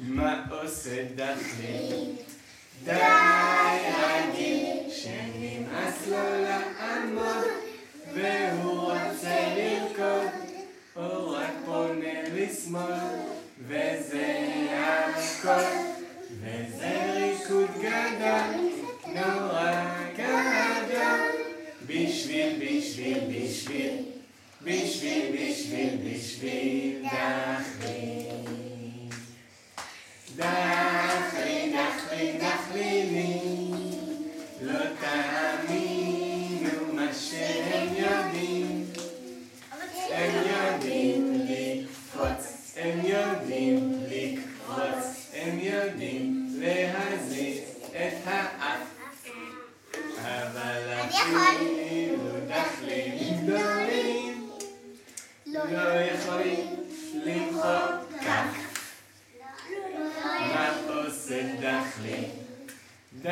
מה עושה דחלי? די רגיל שנמאס לו לעמוד והוא רוצה לרקוד או רק פונה לשמאל וזה הכל. וזה ריקוד גדול נורא גדול בשביל בשביל בשביל בשביל בשביל בשביל דחלי דחלי דחלי דחלי לי. לא תאמינו מה שהם יודעים. הם יודעים לקפוץ הם יודעים לקפוץ הם יודעים להזיז את האף. אבל אפילו דחלילים גדולים לא יכולים למחוא כף מה עושה דחלי? די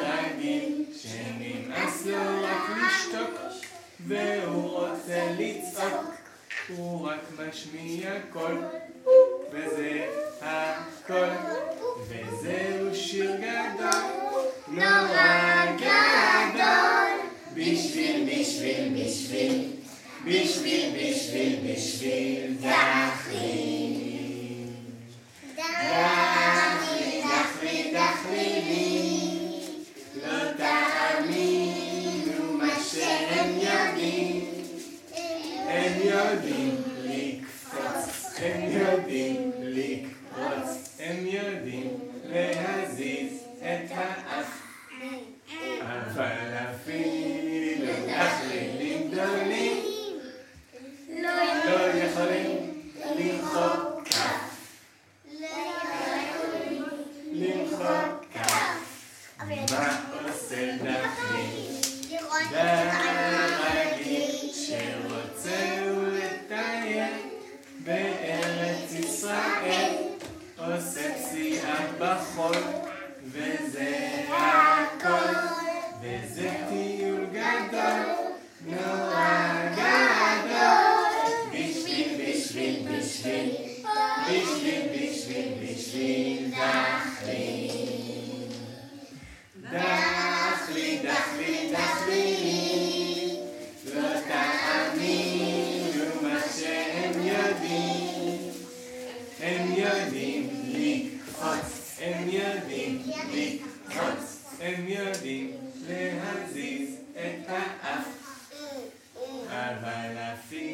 רגיל שנמאס לו רק לשתוק והוא רוצה לצעוק. הוא רק משמיע קול וזה הכל. וזהו שיר גדול נורא גדול. בשביל בשביל בשביל בשביל בשביל בשביל דחלי יודעים לקפוץ הם יודעים לקפוץ הם יודעים להזיז את האף. אבל אפילו דחלילים גדולים לא יכולים למחוא כף. למחוא כף. מה עושה דחלי? בארץ ישראל. עושה פסיעה בחול וזה הם יודעים להזיז את האף. אבל אפילו